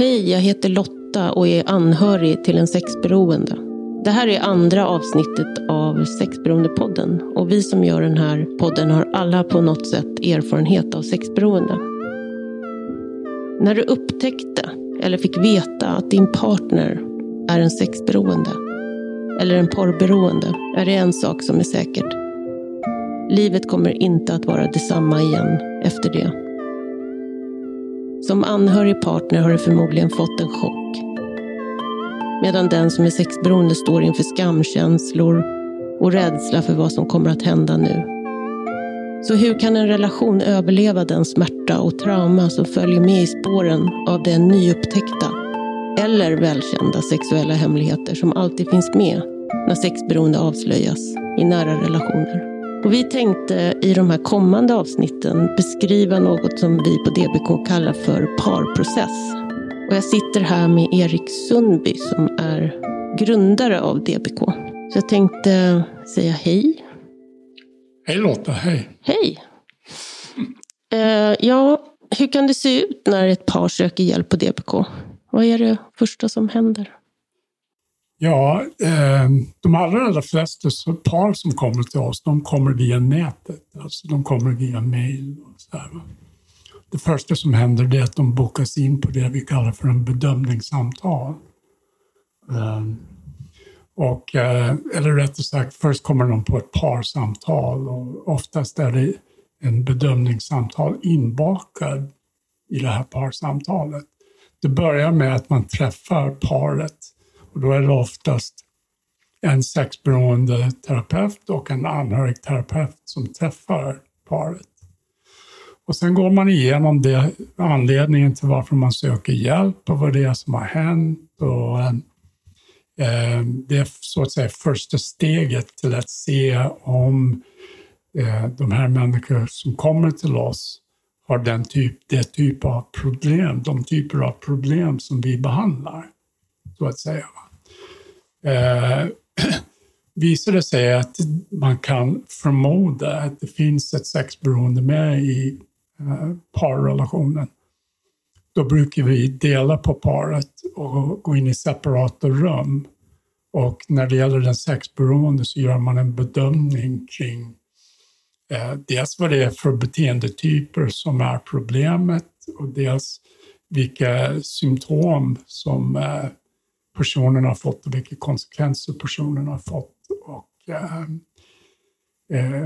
Hej, jag heter Lotta och är anhörig till en sexberoende. Det här är andra avsnittet av Sexberoendepodden och vi som gör den här podden har alla på något sätt erfarenhet av sexberoende. När du upptäckte eller fick veta att din partner är en sexberoende eller en porrberoende är det en sak som är säkert. Livet kommer inte att vara detsamma igen efter det. Som anhörig partner har du förmodligen fått en chock. Medan den som är sexberoende står inför skamkänslor och rädsla för vad som kommer att hända nu. Så hur kan en relation överleva den smärta och trauma som följer med i spåren av den nyupptäckta eller välkända sexuella hemligheter som alltid finns med när sexberoende avslöjas i nära relationer? Och vi tänkte i de här kommande avsnitten beskriva något som vi på DBK kallar för parprocess. Och jag sitter här med Erik Sundby som är grundare av DBK. Så jag tänkte säga hej. Hej Lotta, hej. Hej. Uh, ja, hur kan det se ut när ett par söker hjälp på DBK? Vad är det första som händer? Ja, eh, de allra, allra flesta par som kommer till oss, de kommer via nätet. Alltså de kommer via mail. Och så här. Det första som händer är att de bokas in på det vi kallar för en bedömningssamtal. Eh, och, eh, eller rättare sagt, först kommer de på ett parsamtal och oftast är det en bedömningssamtal inbakad i det här parsamtalet. Det börjar med att man träffar paret och då är det oftast en sexberoende terapeut och en anhörigterapeut som träffar paret. Och sen går man igenom det, anledningen till varför man söker hjälp och vad det är som har hänt. Och, eh, det är så att säga första steget till att se om eh, de här människorna som kommer till oss har den typ, det typ av problem, de typer av problem som vi behandlar. Så att säga. Eh, visar det sig att man kan förmoda att det finns ett sexberoende med i eh, parrelationen, då brukar vi dela på paret och gå in i separata rum. Och när det gäller den sexberoende så gör man en bedömning kring eh, dels vad det är för beteendetyper som är problemet och dels vilka symptom som eh, personen har fått och vilka konsekvenser personen har fått. Och, eh, eh,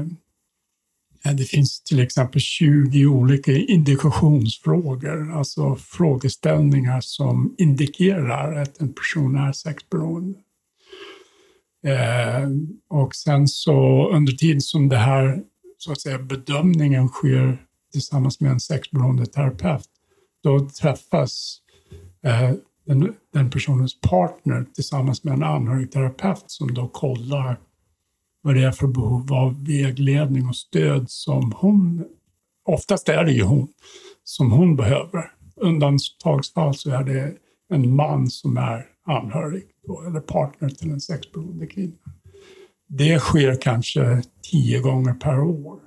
eh det finns till exempel 20 olika indikationsfrågor, alltså frågeställningar som indikerar att en person är sexberoende. Eh, och sen så under tiden som det här så att säga, bedömningen sker tillsammans med en sexberoende terapeut, då träffas eh, den, den personens partner tillsammans med en anhörigterapeut som då kollar vad det är för behov av vägledning och stöd som hon, oftast är det ju hon, som hon behöver. Undantagsfall så är det en man som är anhörig då, eller partner till en sexberoende kvinna. Det sker kanske tio gånger per år.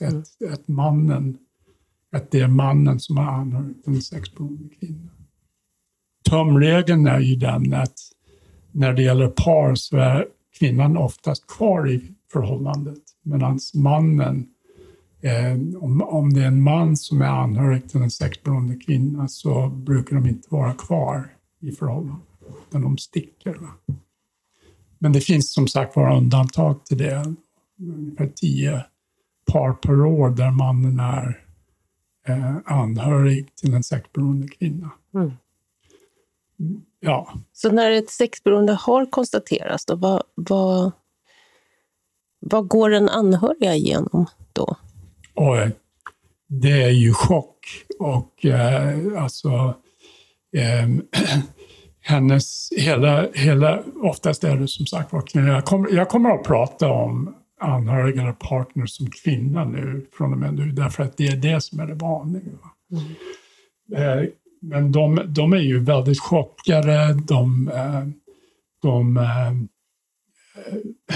Att, mm. att, mannen, att det är mannen som är anhörig till en sexberoende kvinna tumregeln är ju den att när det gäller par så är kvinnan oftast kvar i förhållandet medan mannen, eh, om, om det är en man som är anhörig till en sexberoende kvinna så brukar de inte vara kvar i förhållandet, utan de sticker. Va? Men det finns som sagt vara undantag till det. Ungefär tio par per år där mannen är eh, anhörig till en sexberoende kvinna. Mm. Ja. Så när ett sexberoende har konstaterats, då, vad, vad, vad går den anhöriga igenom då? Oj, det är ju chock. Och eh, alltså, eh, hennes hela, hela, oftast är det som sagt var kvinnor. Jag kommer, jag kommer att prata om anhöriga eller partner som kvinna nu från och med nu, därför att det är det som är det vanliga. Mm. Eh, men de, de är ju väldigt chockade. De, eh, de äh,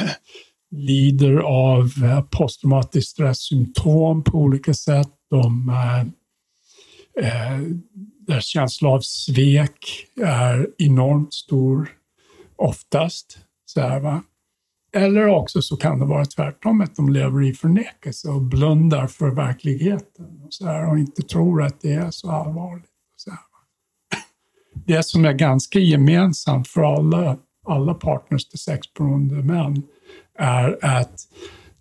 lider av eh, posttraumatiskt stresssymptom på olika sätt. De, äh, deras känsla av svek är enormt stor, oftast. Så här, va? Eller också så kan det vara tvärtom, att de lever i förnekelse och blundar för verkligheten och, så här, och inte tror att det är så allvarligt. Det som är ganska gemensamt för alla, alla partners till sexberoende män är att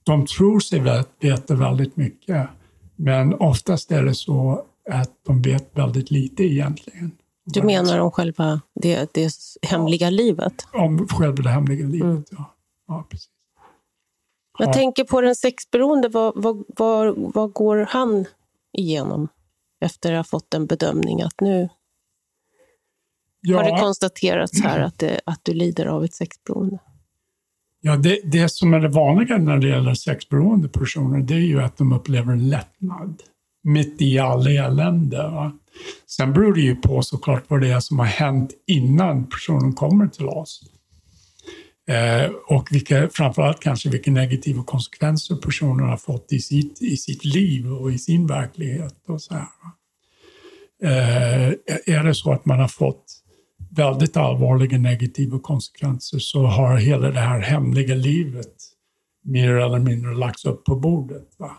de tror sig veta väldigt mycket, men oftast är det så att de vet väldigt lite egentligen. Du menar om själva det, det hemliga ja, livet? Om själva det hemliga livet, mm. ja. ja. precis. Jag ja. tänker på den sexberoende, vad, vad, vad, vad går han igenom efter att ha fått en bedömning att nu ja. har det konstaterats här att, det, att du lider av ett sexberoende? Ja, det, det som är det vanliga när det gäller sexberoende personer, det är ju att de upplever en lättnad mitt i all elände. Va? Sen beror det ju på såklart vad det är som har hänt innan personen kommer till oss. Eh, och vilka, framförallt kanske vilka negativa konsekvenser personen har fått i sitt, i sitt liv och i sin verklighet. Och så här. Eh, är det så att man har fått väldigt allvarliga negativa konsekvenser så har hela det här hemliga livet mer eller mindre lagts upp på bordet. Va?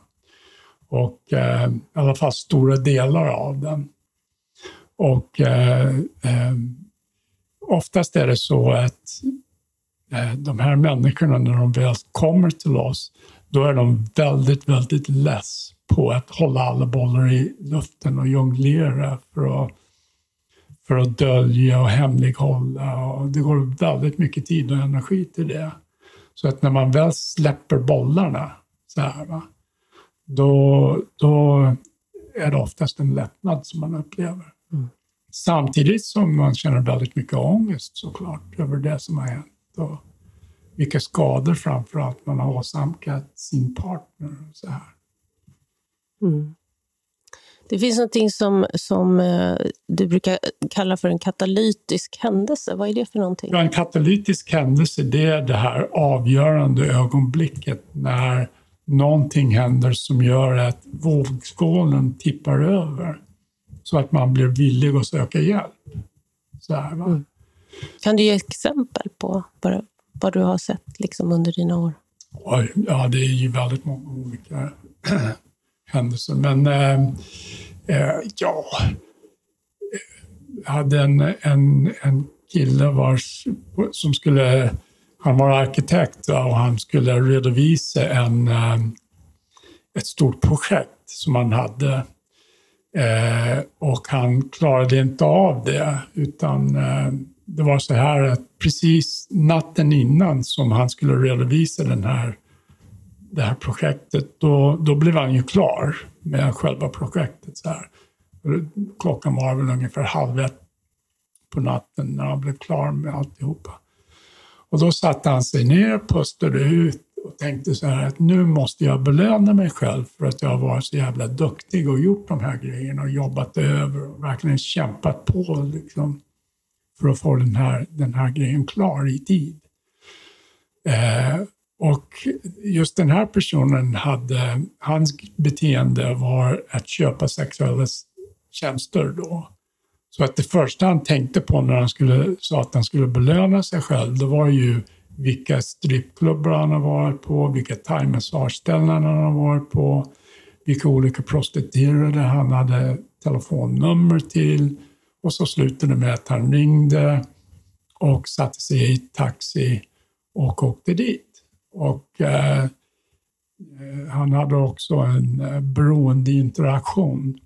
Och eh, i alla fall stora delar av den. Och eh, eh, oftast är det så att eh, de här människorna, när de väl kommer till oss, då är de väldigt, väldigt less på att hålla alla bollar i luften och jonglera för att, för att dölja och hemlighålla. Och det går väldigt mycket tid och energi till det. Så att när man väl släpper bollarna, så här, va, då, då är det oftast en lättnad som man upplever. Mm. Samtidigt som man känner väldigt mycket ångest såklart över det som har hänt och vilka skador framförallt man har åsamkat sin partner. Och så här. Mm. Det finns någonting som, som eh, du brukar kalla för en katalytisk händelse. Vad är det för någonting? Ja, en katalytisk händelse det är det här avgörande ögonblicket när någonting händer som gör att vågskålen tippar över så att man blir villig att söka hjälp. Så här, mm. Kan du ge exempel på vad, vad du har sett liksom under dina år? Oj, ja, det är ju väldigt många olika händelser. Men eh, eh, ja, jag hade en, en, en kille vars, som skulle han var arkitekt och han skulle redovisa en, eh, ett stort projekt som han hade. Eh, och han klarade inte av det, utan eh, det var så här att precis natten innan som han skulle redovisa den här, det här projektet, då, då blev han ju klar med själva projektet. Så här. Klockan var väl ungefär halv ett på natten när han blev klar med alltihopa. Och då satte han sig ner, pustade ut och tänkte så här att nu måste jag belöna mig själv för att jag har varit så jävla duktig och gjort de här grejerna och jobbat över och verkligen kämpat på liksom, för att få den här, den här grejen klar i tid. Eh, och just den här personen hade, hans beteende var att köpa sexuella tjänster då. Så att det första han tänkte på när han skulle, sa att han skulle belöna sig själv, det var ju vilka strippklubbar han har varit på, vilka thaimassageställen han har varit på, vilka olika prostituerade han hade telefonnummer till. Och så slutade det med att han ringde och satte sig i taxi och åkte dit. Och eh, han hade också en eh, beroendeinteraktion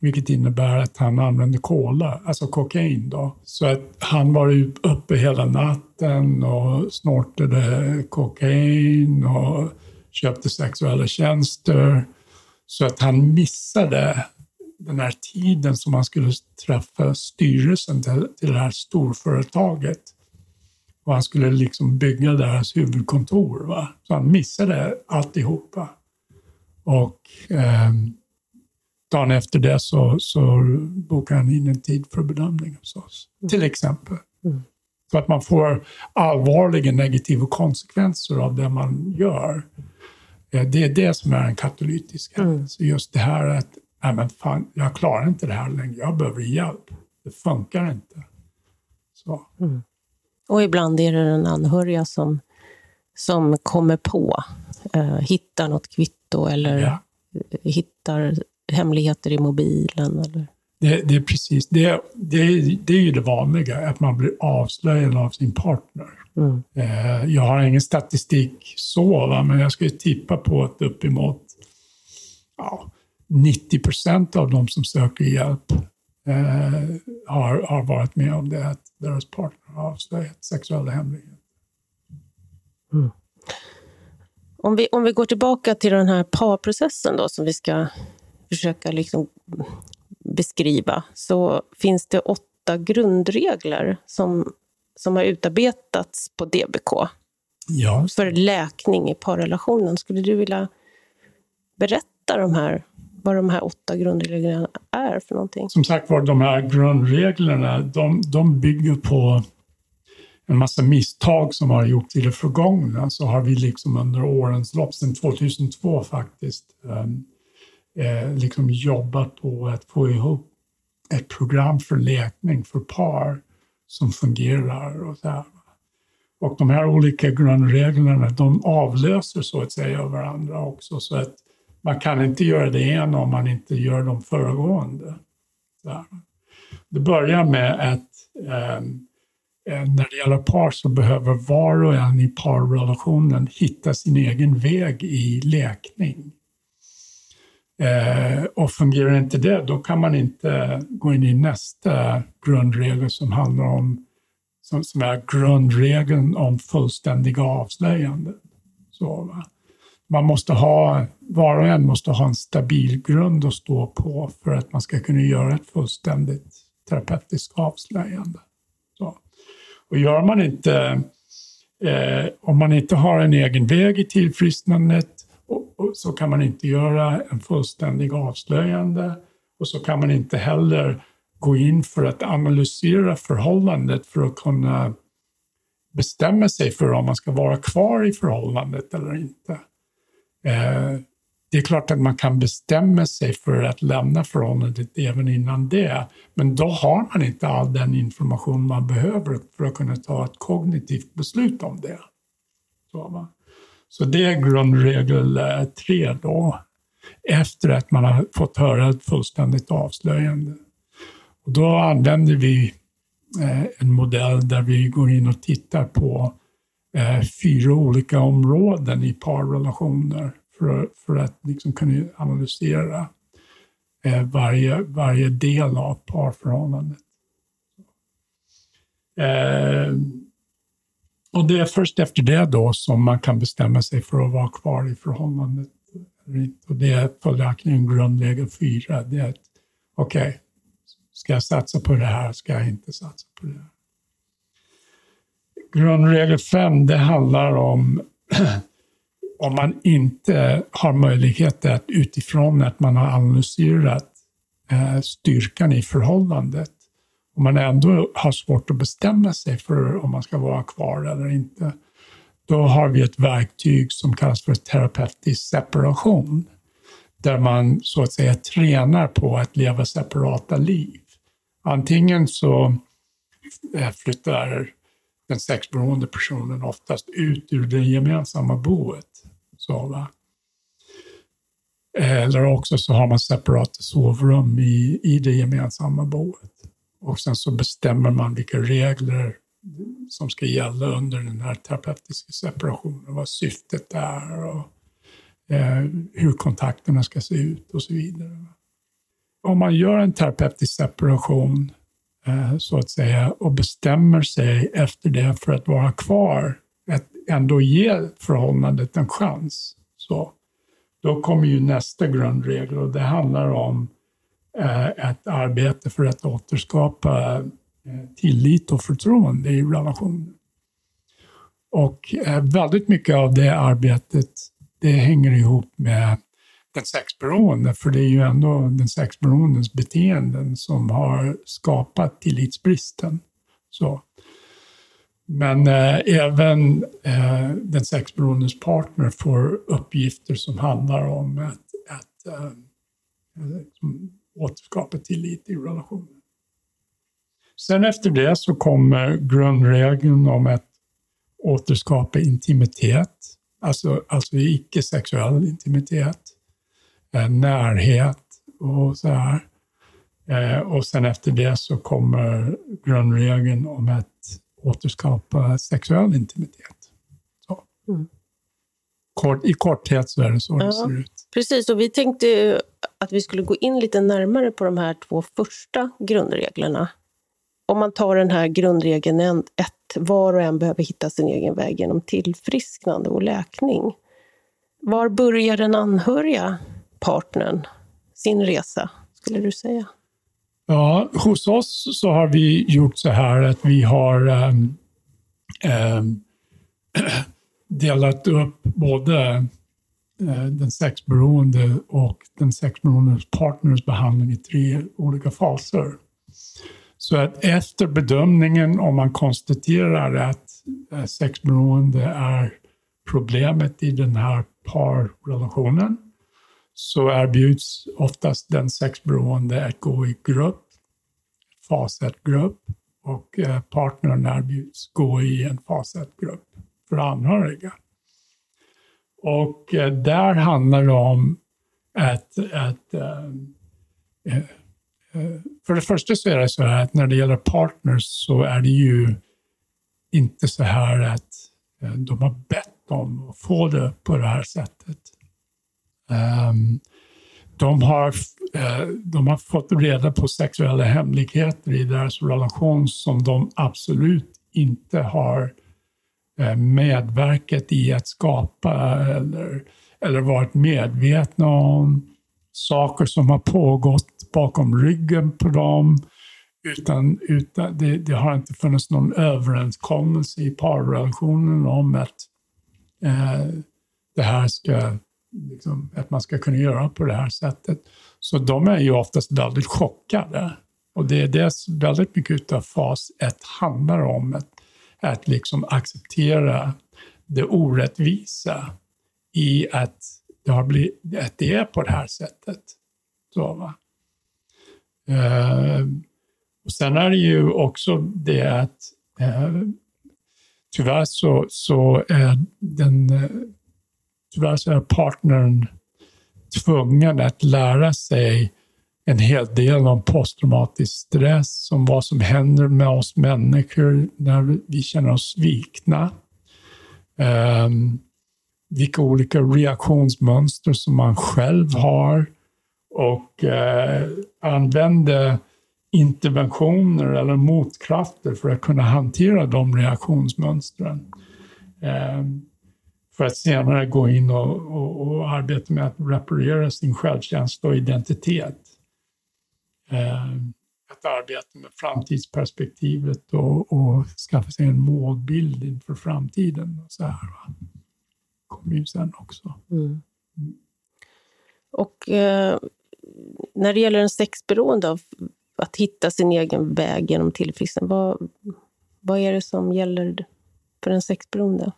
vilket innebär att han använde kola, alltså kokain. Då. Så att han var uppe hela natten och snortade kokain och köpte sexuella tjänster. Så att han missade den här tiden som han skulle träffa styrelsen till, till det här storföretaget. Och han skulle liksom bygga deras huvudkontor. Va? Så han missade alltihopa. Och eh, dagen efter det så, så bokar han in en tid för bedömning hos oss, mm. till exempel. Mm. Så att man får allvarliga negativa konsekvenser av det man gör. Eh, det är det som är en katalytisk händelse. Mm. Just det här att nej men fan, jag klarar inte det här längre, jag behöver hjälp. Det funkar inte. Så. Mm. Och ibland är det den anhöriga som, som kommer på, eh, hittar något kvitto eller ja. hittar hemligheter i mobilen. Eller? Det, det är precis, det, det, det är ju det vanliga, att man blir avslöjad av sin partner. Mm. Eh, jag har ingen statistik så, va? men jag skulle tippa på att uppemot ja, 90 procent av de som söker hjälp eh, har, har varit med om det, att deras partner har avslöjat sexuella hemligheter. Mm. Om, vi, om vi går tillbaka till den här parprocessen då, som vi ska försöka liksom beskriva, så finns det åtta grundregler som, som har utarbetats på DBK ja. för läkning i parrelationen. Skulle du vilja berätta de här, vad de här åtta grundreglerna är för någonting? Som sagt var, de här grundreglerna, de, de bygger på en massa misstag som har gjorts i det förgångna, så har vi liksom under årens lopp, sedan 2002 faktiskt, ehm, eh, liksom jobbat på att få ihop ett program för läkning för par som fungerar. Och, så här. och de här olika grundreglerna de avlöser så att säga varandra också. Så att man kan inte göra det ena om man inte gör de föregående. Så Det börjar med att eh, när det gäller par så behöver var och en i parrelationen hitta sin egen väg i läkning. Eh, och fungerar inte det, då kan man inte gå in i nästa grundregel som handlar om, som, som är grundregeln om fullständiga avslöjanden. Så, va? Man måste ha, var och en måste ha en stabil grund att stå på för att man ska kunna göra ett fullständigt terapeutiskt avslöjande. Så. Och gör man inte, eh, om man inte har en egen väg i tillfrisknandet och, och så kan man inte göra en fullständig avslöjande och så kan man inte heller gå in för att analysera förhållandet för att kunna bestämma sig för om man ska vara kvar i förhållandet eller inte. Eh, det är klart att man kan bestämma sig för att lämna förhållandet även innan det, men då har man inte all den information man behöver för att kunna ta ett kognitivt beslut om det. Så, va? Så det är grundregel eh, tre då, efter att man har fått höra ett fullständigt avslöjande. Och då använder vi eh, en modell där vi går in och tittar på eh, fyra olika områden i parrelationer för, för att liksom kunna analysera eh, varje, varje del av parförhållandet. Eh, och det är först efter det då som man kan bestämma sig för att vara kvar i förhållandet. Och det är följaktligen grundregel fyra. Det är att, okej, okay, ska jag satsa på det här? Ska jag inte satsa på det här? Grundregel 5, det handlar om om man inte har möjlighet att utifrån att man har analyserat eh, styrkan i förhållandet om man ändå har svårt att bestämma sig för om man ska vara kvar eller inte, då har vi ett verktyg som kallas för terapeutisk separation, där man så att säga tränar på att leva separata liv. Antingen så eh, flyttar den sexberoende personen oftast ut ur det gemensamma boet. Så, va? Eller också så har man separata sovrum i, i det gemensamma boet. Och sen så bestämmer man vilka regler som ska gälla under den här terapeutiska separationen, vad syftet är och eh, hur kontakterna ska se ut och så vidare. Om man gör en terapeutisk separation Eh, så att säga och bestämmer sig efter det för att vara kvar, att ändå ge förhållandet en chans, så då kommer ju nästa grundregel och det handlar om Eh, ett arbete för att återskapa eh, tillit och förtroende i relationen. Och eh, väldigt mycket av det arbetet det hänger ihop med den sexberoende, för det är ju ändå den sexberoendes beteenden som har skapat tillitsbristen. Så. Men eh, även eh, den sexberoendes partner får uppgifter som handlar om att, att eh, återskapa tillit i relationen. Sen efter det så kommer grundregeln om att återskapa intimitet, alltså, alltså icke-sexuell intimitet, närhet och så här. Eh, och sen efter det så kommer grundregeln om att återskapa sexuell intimitet. Så. Mm. Kort, I korthet så är det så ja, det ser ut. Precis, och vi tänkte att vi skulle gå in lite närmare på de här två första grundreglerna. Om man tar den här grundregeln ett, var och en behöver hitta sin egen väg genom tillfrisknande och läkning. Var börjar den anhöriga partnern sin resa, skulle du säga? Ja, hos oss så har vi gjort så här att vi har um, um, delat upp både eh, den sexberoende och den sexberoende partners behandling i tre olika faser. Så att efter bedömningen, om man konstaterar att eh, sexberoende är problemet i den här parrelationen, så erbjuds oftast den sexberoende att gå i grupp, fas 1-grupp, och eh, partnern erbjuds gå i en fas 1-grupp för anhöriga. Och eh, där handlar det om att, att eh, för det första så är det så här att när det gäller partners så är det ju inte så här att de har bett om att få det på det här sättet. Ehm, de, har, eh, de har fått reda på sexuella hemligheter i deras relation som de absolut inte har eh, medverkat i att skapa eller, eller varit medvetna om. Saker som har pågått bakom ryggen på dem. Utan, utan det, det har inte funnits någon överenskommelse i parrelationen om att eh, det här ska liksom, att man ska kunna göra på det här sättet. Så de är ju oftast väldigt chockade. Och det är det väldigt mycket av fas 1 handlar om. Att, att liksom acceptera det orättvisa i att det, har blivit, att det är på det här sättet. Så, va? Eh, och sen är det ju också det att eh, tyvärr så, så är den eh, tyvärr så är partnern tvungen att lära sig en hel del om posttraumatisk stress, om vad som händer med oss människor när vi känner oss svikna. Um, vilka olika reaktionsmönster som man själv har och uh, använda interventioner eller motkrafter för att kunna hantera de reaktionsmönstren. Um, för att senare gå in och, och, och arbeta med att reparera sin självkänsla och identitet. Eh, att arbeta med framtidsperspektivet och, och skaffa sig en målbild inför framtiden. Och så här, va? kommer ju sen också. Mm. Mm. Och eh, när det gäller en sexberoende, att hitta sin egen väg genom tillfrisknande, vad, vad är det som gäller för en sexberoende?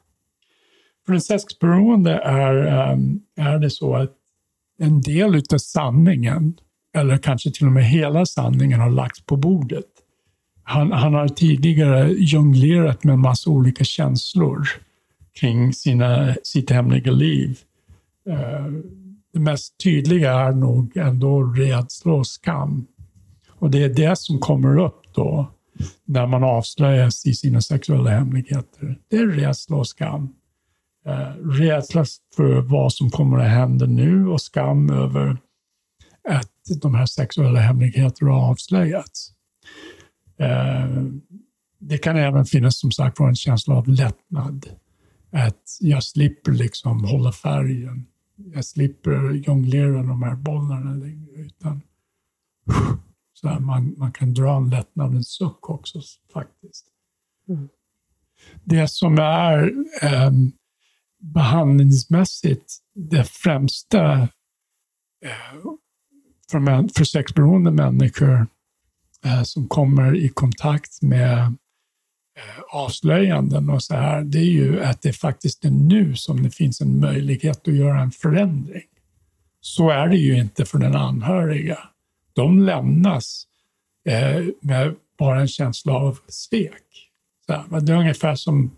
För en sexberoende är, ehm, är det så att en del av sanningen, eller kanske till och med hela sanningen, har lagts på bordet. Han, han har tidigare jonglerat med en massa olika känslor kring sina, sitt hemliga liv. Ehm, det mest tydliga är nog ändå rädsla och skam. Och det är det som kommer upp då när man avslöjas i sina sexuella hemligheter. Det är rädsla och skam rädsla för vad som kommer att hända nu och skam över att de här sexuella hemligheterna har avslöjats. Eh, det kan även finnas som sagt en känsla av lättnad. Att jag slipper liksom hålla färgen. Jag slipper jonglera de här bollarna längre. Utan, så här, man, man kan dra en lättnadens suck också faktiskt. Mm. Det som är um, behandlingsmässigt det främsta eh, för, för sexberoende människor eh, som kommer i kontakt med eh, avslöjanden och så här, det är ju att det faktiskt är nu som det finns en möjlighet att göra en förändring. Så är det ju inte för den anhöriga. De lämnas med bara en känsla av svek. Så här, det är ungefär som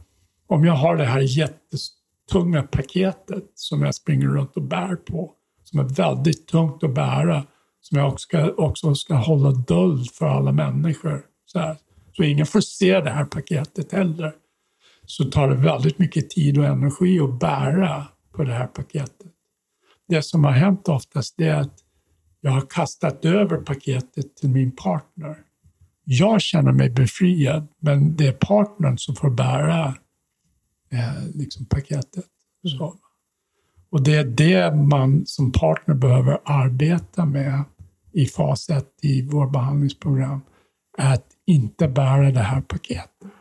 om jag har det här jättestora tunga paketet som jag springer runt och bär på, som är väldigt tungt att bära, som jag också ska, också ska hålla dold för alla människor. Så, här. så ingen får se det här paketet heller. Så tar det väldigt mycket tid och energi att bära på det här paketet. Det som har hänt oftast är att jag har kastat över paketet till min partner. Jag känner mig befriad, men det är partnern som får bära eh, liksom paketet. Så. Och det är det man som partner behöver arbeta med i fas 1 i vår behandlingsprogram. Att inte bära det här paketet.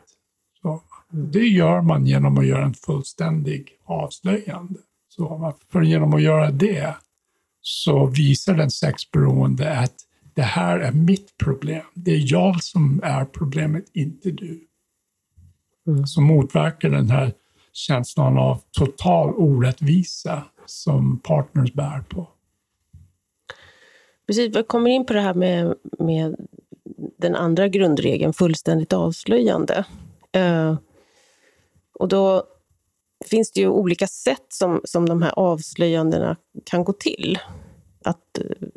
Så. Det gör man genom att göra en fullständig avslöjande. Så, för genom att göra det så visar den sexberoende att det här är mitt problem. Det är jag som är problemet, inte du. Mm. Så motverkar den här känslan av total orättvisa som partners bär på. Precis, vi kommer in på det här med, med den andra grundregeln, fullständigt avslöjande. Uh, och då finns det ju olika sätt som, som de här avslöjandena kan gå till. Att, eh,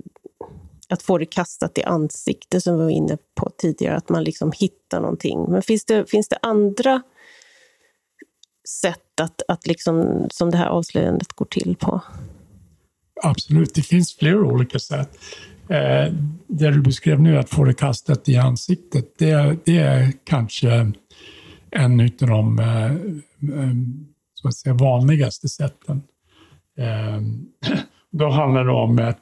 att få det kastat i ansiktet, som vi var inne på tidigare, att man liksom hittar någonting. Men finns det, finns det andra sätt att, att liksom, som det här avslöjandet går till på? Absolut, det finns flera olika sätt. Eh, det du beskrev nu, att få det kastat i ansiktet, det, det är kanske en av de eh, eh så att säga, vanligaste sätten. Eh, då handlar det om att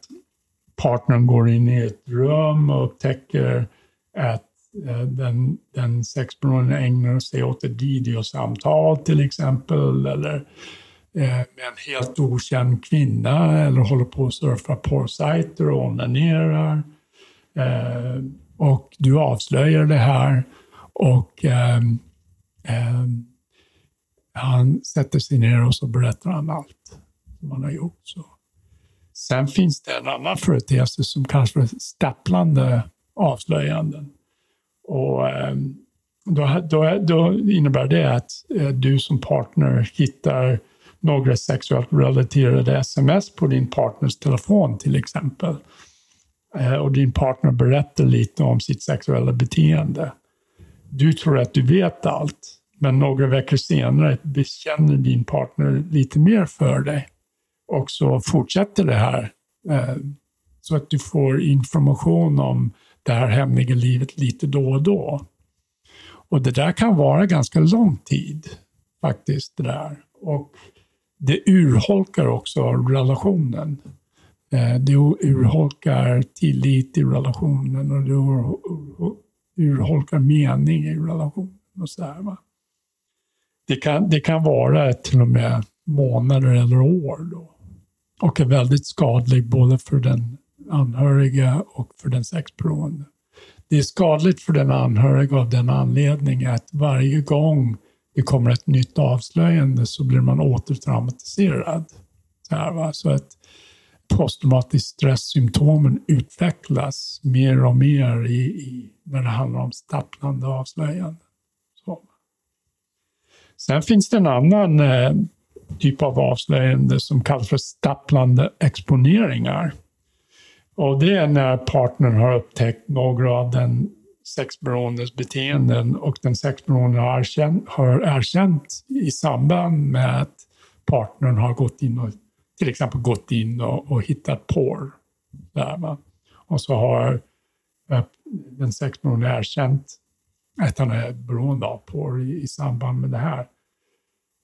partnern går in i ett rum och upptäcker att Eh, den, den sexpersonen ägnar sig åt ett videosamtal till exempel, eller eh, med en helt okänd kvinna, eller håller på att surfa porrsajter och onanerar. Eh, och du avslöjar det här och ehm, ehm, han sätter sig ner och så berättar han allt som han har gjort. Så. Sen finns det en annan företeelse som kallas för stapplande avslöjanden. Och, eh, då, då, då, innebär det att eh, du som partner hittar några sexuellt relaterade sms på din partners telefon till exempel. Eh, och din partner berättar lite om sitt sexuella beteende. Du tror att du vet allt, men några veckor senare bekänner din partner lite mer för dig. Och så fortsätter det här. Så att du får information om det här hemliga livet lite då och då. Och det där kan vara ganska lång tid, faktiskt. Det där. Och det urholkar också relationen. Eh, det urholkar tillit i relationen och det urholkar mening i relationen. Och så här, va? Det kan, det kan vara till och med månader eller år. Då. Och är väldigt skadlig både för den anhöriga och för den sexberoende. Det är skadligt för den anhöriga av den anledningen att varje gång det kommer ett nytt avslöjande så blir man återtraumatiserad. Så, här, va? så att posttraumatisk stresssymptomen utvecklas mer och mer i, i, när det handlar om stapplande avslöjanden. Sen finns det en annan eh, typ av avslöjande som kallas för stapplande exponeringar. Och det är när partnern har upptäckt några av den sexberoendes beteenden och den sexberoende har erkänt, har erkänt i samband med att partnern har gått in och till exempel gått in och, och hittat porr. Där, Och så har eh, den sexberoende erkänt att han är beroende av porr i, i samband med det här.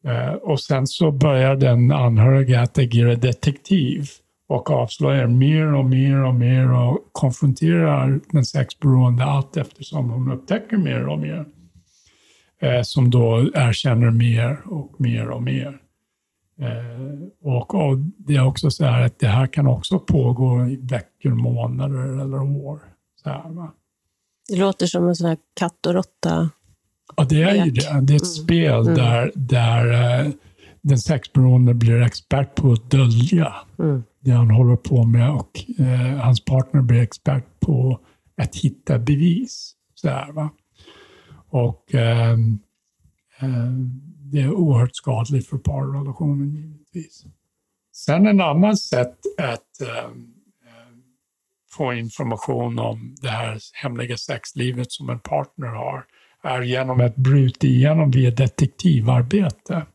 Eh, och sen så börjar den anhöriga att agera detektiv och avslöjar mer och mer och mer och konfronterar den sexberoende allt eftersom hon upptäcker mer och mer. Eh, som då erkänner mer och mer och mer. Eh, och, och, det är också så här att det här kan också pågå i veckor, månader eller år. Så här, va? Det låter som en sån här katt och råtta Ja, det är ju det. Det är ett mm. spel mm. där, där uh, den sexberoende blir expert på att dölja. Mm det han håller på med och eh, hans partner blir expert på att hitta bevis. Så här, va? Och eh, eh, det är oerhört skadligt för parrelationen givetvis. Sen en annan sätt att eh, få information om det här hemliga sexlivet som en partner har är genom att bryta igenom via detektivarbete.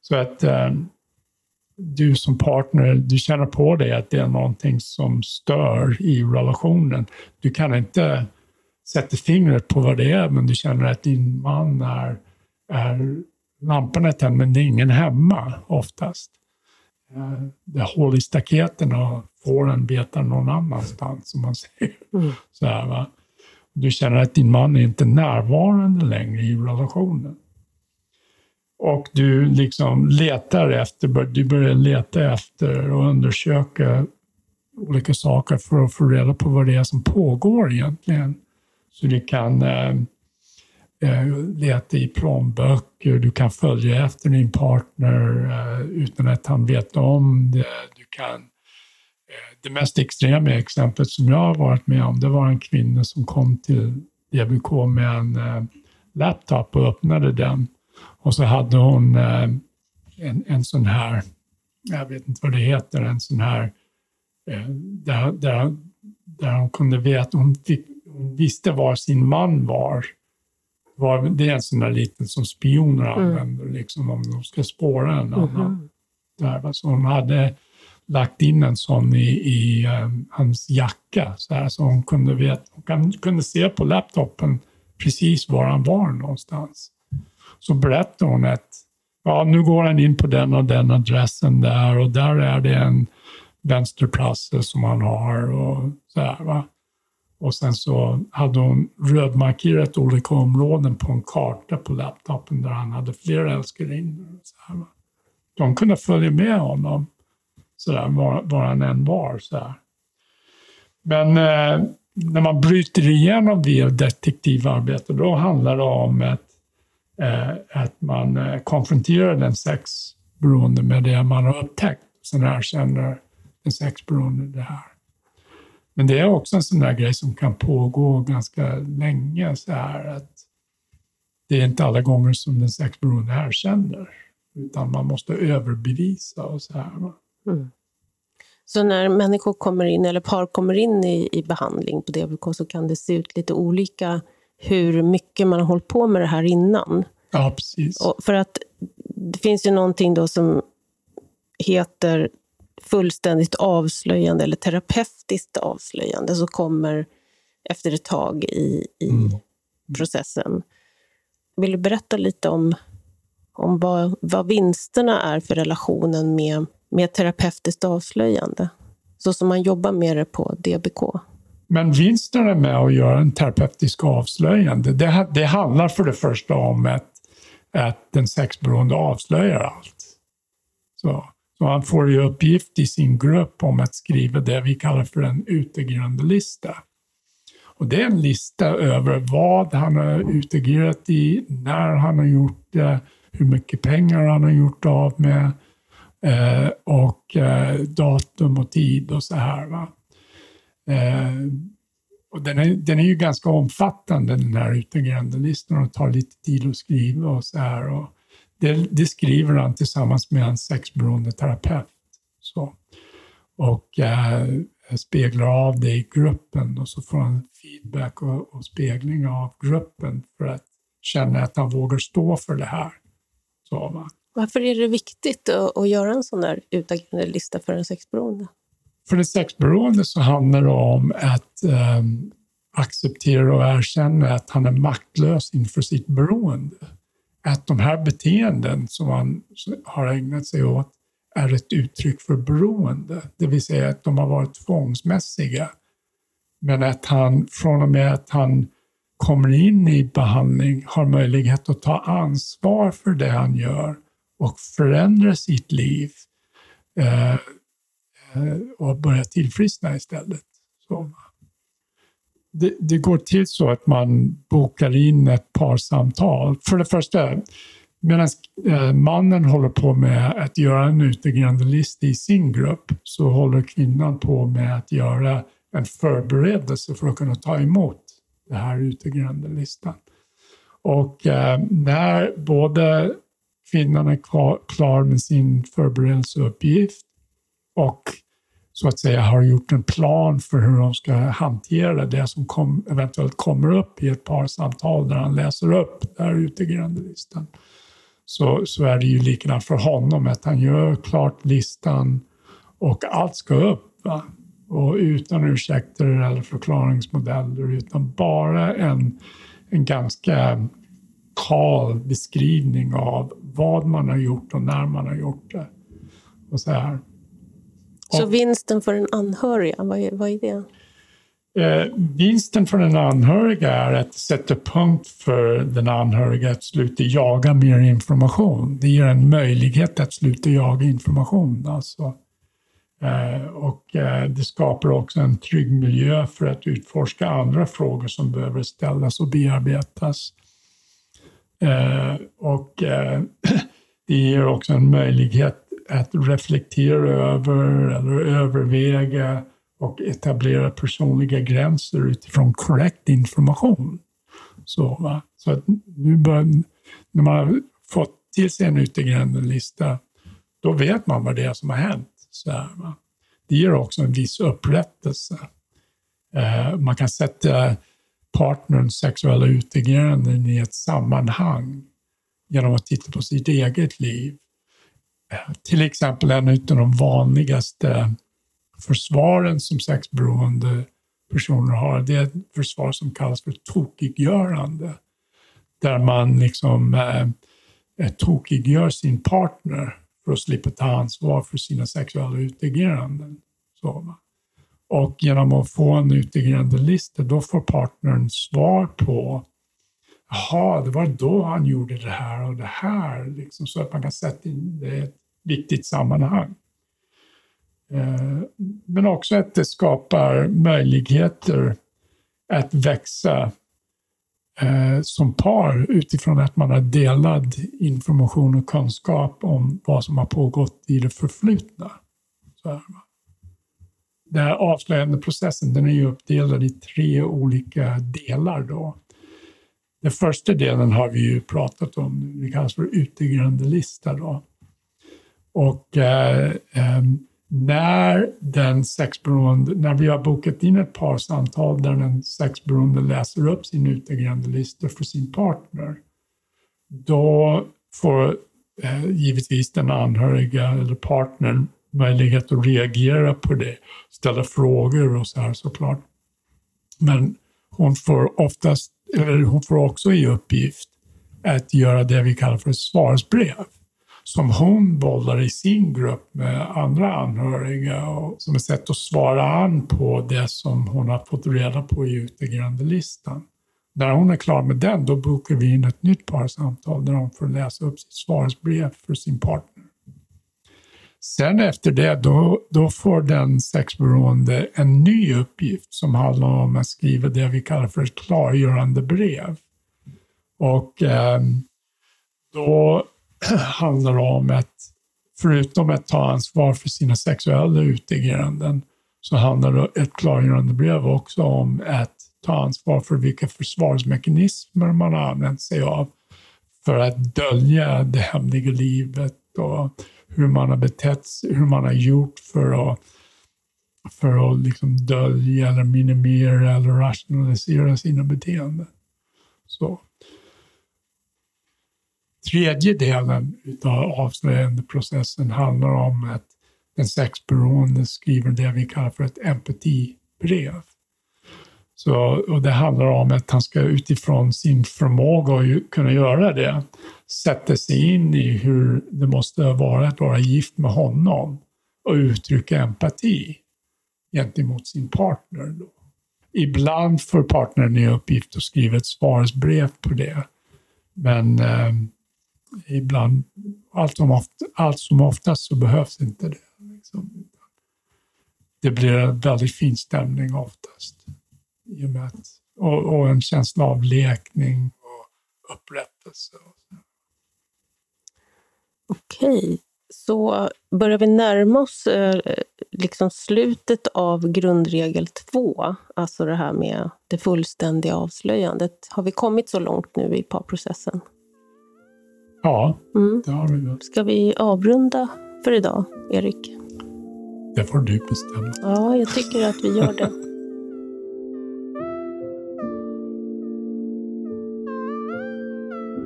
Så att eh, du som partner, du känner på dig att det är någonting som stör i relationen. Du kan inte sätta fingret på vad det är, men du känner att din man är, är lampan är tänd, men det är ingen hemma oftast. Eh, det är hål i staketen och fåren betar någon annanstans, som man säger. Mm. Så här, va? Du känner att din man är inte närvarande längre i relationen. Och du liksom letar efter, du börjar leta efter och undersöka olika saker för att få reda på vad det är som pågår egentligen. Så du kan eh, eh, leta i plånböcker, du kan följa efter din partner eh, utan att han vet om det. Du kan, eh, det mest extrema exemplet som jag har varit med om, det var en kvinna som kom till DBK med en eh, laptop och öppnade den och så hade hon eh, en, en sån här, jag vet inte vad det heter, en sån här, eh, där, där, där hon kunde veta, hon, fick, hon visste var sin man var. var. Det är en sån där liten som spioner mm. använder, liksom, om de ska spåra en annan. Mm. Där, så hon hade lagt in en sån i, i um, hans jacka, så, här, så hon kunde, veta, hon kunde se på laptopen precis var han var någonstans så berättar hon att ja, nu går han in på den och den adressen där och där är det en vänsterprasse som han har och så här, va. Och sen så hade hon rödmarkerat olika områden på en karta på laptopen där han hade flera älskarinnor. De kunde följa med honom så där, var, var han än var. Så här. Men eh, när man bryter igenom via detektivarbete, då handlar det om att Eh, att man eh, konfronterar den sexberoende med det man har upptäckt. Sen erkänner den sexberoende det här. Men det är också en sån där grej som kan pågå ganska länge. så här att Det är inte alla gånger som den sexberoende erkänner, utan man måste överbevisa och så här. Mm. Så när människor kommer in, eller par kommer in i, i behandling på DBK så kan det se ut lite olika hur mycket man har hållit på med det här innan. Ja, precis. Och för att det finns ju någonting då som heter fullständigt avslöjande eller terapeutiskt avslöjande som kommer efter ett tag i, i mm. processen. Vill du berätta lite om, om vad, vad vinsterna är för relationen med, med terapeutiskt avslöjande? Så som man jobbar med det på DBK. Men vinsten med att göra en terapeutisk avslöjande, det, det handlar för det första om att, att den sexberoende avslöjar allt. Så, så han får ju uppgift i sin grupp om att skriva det vi kallar för en utegående lista. Och det är en lista över vad han har utagerat i, när han har gjort det, hur mycket pengar han har gjort av med eh, och eh, datum och tid och så här. Va? Eh, och den, är, den är ju ganska omfattande den här utegrandelistan och tar lite tid att skriva och så här. Och det, det skriver han tillsammans med en sexberoende terapeut. Så. Och eh, speglar av det i gruppen och så får han feedback och, och, spegling av gruppen för att känna att han vågar stå för det här. Så, va? Varför är det viktigt att, att göra en sån där utagerande lista för en sexberoende? För ett sexberoende så handlar det om att eh, acceptera och erkänna att han är maktlös inför sitt beroende. Att de här beteenden som han har ägnat sig åt är ett uttryck för beroende, det vill säga att de har varit tvångsmässiga. Men att han från och med att han kommer in i behandling har möjlighet att ta ansvar för det han gör och förändra sitt liv. Eh, Eh, och börja tillfriskna istället. Så. Det, det, går till så att man bokar in ett par samtal. För det första, medan eh, mannen håller på med att göra en utegrande lista i sin grupp så håller kvinnan på med att göra en förberedelse för att kunna ta emot den här utegrande listan. Och eh, när både kvinnan är klar, klar med sin förberedelseuppgift och så att säga har gjort en plan för hur de ska hantera det som kom, eventuellt kommer upp i ett par samtal där han läser upp den här utegrande listan. Så, så är det ju likadant för honom, att han gör klart listan och allt ska upp. Va? Och utan ursäkter eller förklaringsmodeller, utan bara en, en ganska kal beskrivning av vad man har gjort och när man har gjort det. Och så här. Så vinsten för den anhöriga, vad är, vad är det? Eh, vinsten för den anhöriga är att sätta punkt för den anhöriga att sluta jaga mer information. Det ger en möjlighet att sluta jaga information. Alltså. Eh, och eh, det skapar också en trygg miljö för att utforska andra frågor som behöver ställas och bearbetas. Eh, och eh, det ger också en möjlighet att reflektera över eller överväga och etablera personliga gränser utifrån korrekt information. Så, va? så att nu bör, när man har fått till sig en utegränslista, då vet man vad det är som har hänt. Så här, va? Det ger också en viss upprättelse. Eh, man kan sätta partnerns sexuella utegränden i ett sammanhang genom att titta på sitt eget liv. Till exempel en av de vanligaste försvaren som sexberoende personer har, det är ett försvar som kallas för tokiggörande. Där man liksom eh, eh tokiggör sin partner för att slippa ta ansvar för sina sexuella utageranden. Så, och genom att få en utagerande lista då får partnern svar på Jaha, det var då han gjorde det här och det här, liksom, så att man kan sätta in det i ett viktigt sammanhang. Eh, men också att det skapar möjligheter att växa eh, som par utifrån att man har delad information och kunskap om vad som har pågått i det förflutna. Så här, den här avslöjande processen den är ju uppdelad i tre olika delar. Då. Den första delen har vi ju pratat om, det kallas för utegrande lista. Då. Och eh, eh, när den sexberoende, när vi har bokat in ett par samtal där den sexberoende läser upp sin utegrande lista för sin partner, då får eh, givetvis den anhöriga eller partnern möjlighet att reagera på det, ställa frågor och så här såklart. Men hon får oftast, eller hon får också i uppgift att göra det vi kallar för ett svarsbrev som hon bollar i sin grupp med andra anhöriga och som ett sätt att svara an på det som hon har fått reda på i utegrandelistan. När hon är klar med den, då bokar vi in ett nytt parsamtal där hon får läsa upp sitt svarsbrev för sin partner. Sen efter det, då, då får den sexberoende en ny uppgift som handlar om att skriva det vi kallar för ett klargörande brev. Och eh, då handlar om att förutom att ta ansvar för sina sexuella utegranden så handlar ett klargörande brev också om att ta ansvar för vilka försvarsmekanismer man har använt sig av för att dölja det hemliga livet och hur man har betett sig, hur man har gjort för att, för att liksom dölja eller minimera eller rationalisera sina beteenden. Så tredje delen av avslöjandeprocessen handlar om att den sexberoende skriver det vi kallar för ett empatibrev. Så, och det handlar om att han ska utifrån sin förmåga att kunna göra det sätta sig in i hur det måste vara att vara gift med honom och uttrycka empati gentemot sin partner. Då. Ibland får partnern i uppgift att skriva ett svarsbrev på det. Men eh, ibland, allt som, ofta, allt som oftast så behövs inte det. Liksom. Det blir en väldigt fin stämning oftast. I och, med att, och, och en känsla av lekning och upprättelse. Okej, så börjar vi närma oss eh, liksom slutet av grundregel två, alltså det här med det fullständiga avslöjandet. Har vi kommit så långt nu i parprocessen? Ja, Mm. det har vi. Ska vi avrunda för idag, Erik? Det får du bestämma. Ja, jag tycker att vi gör det.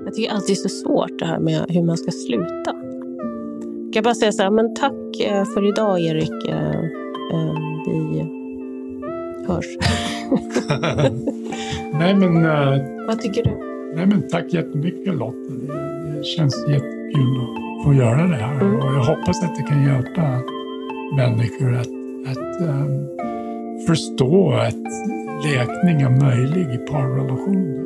Jag tycker alltid det är så svårt det här med hur man ska sluta. Kan jag bara säga så här, men tack eh, för idag Erik. Eh, eh, Vi hörs. Nej, men, Vad tycker du? nej, men tack jättemycket Lotta. Det, känns jättekul att få göra det här. Mm. Och jag hoppas att det kan hjälpa människor att, att ehm, förstå att läkning är möjlig i parrelationer.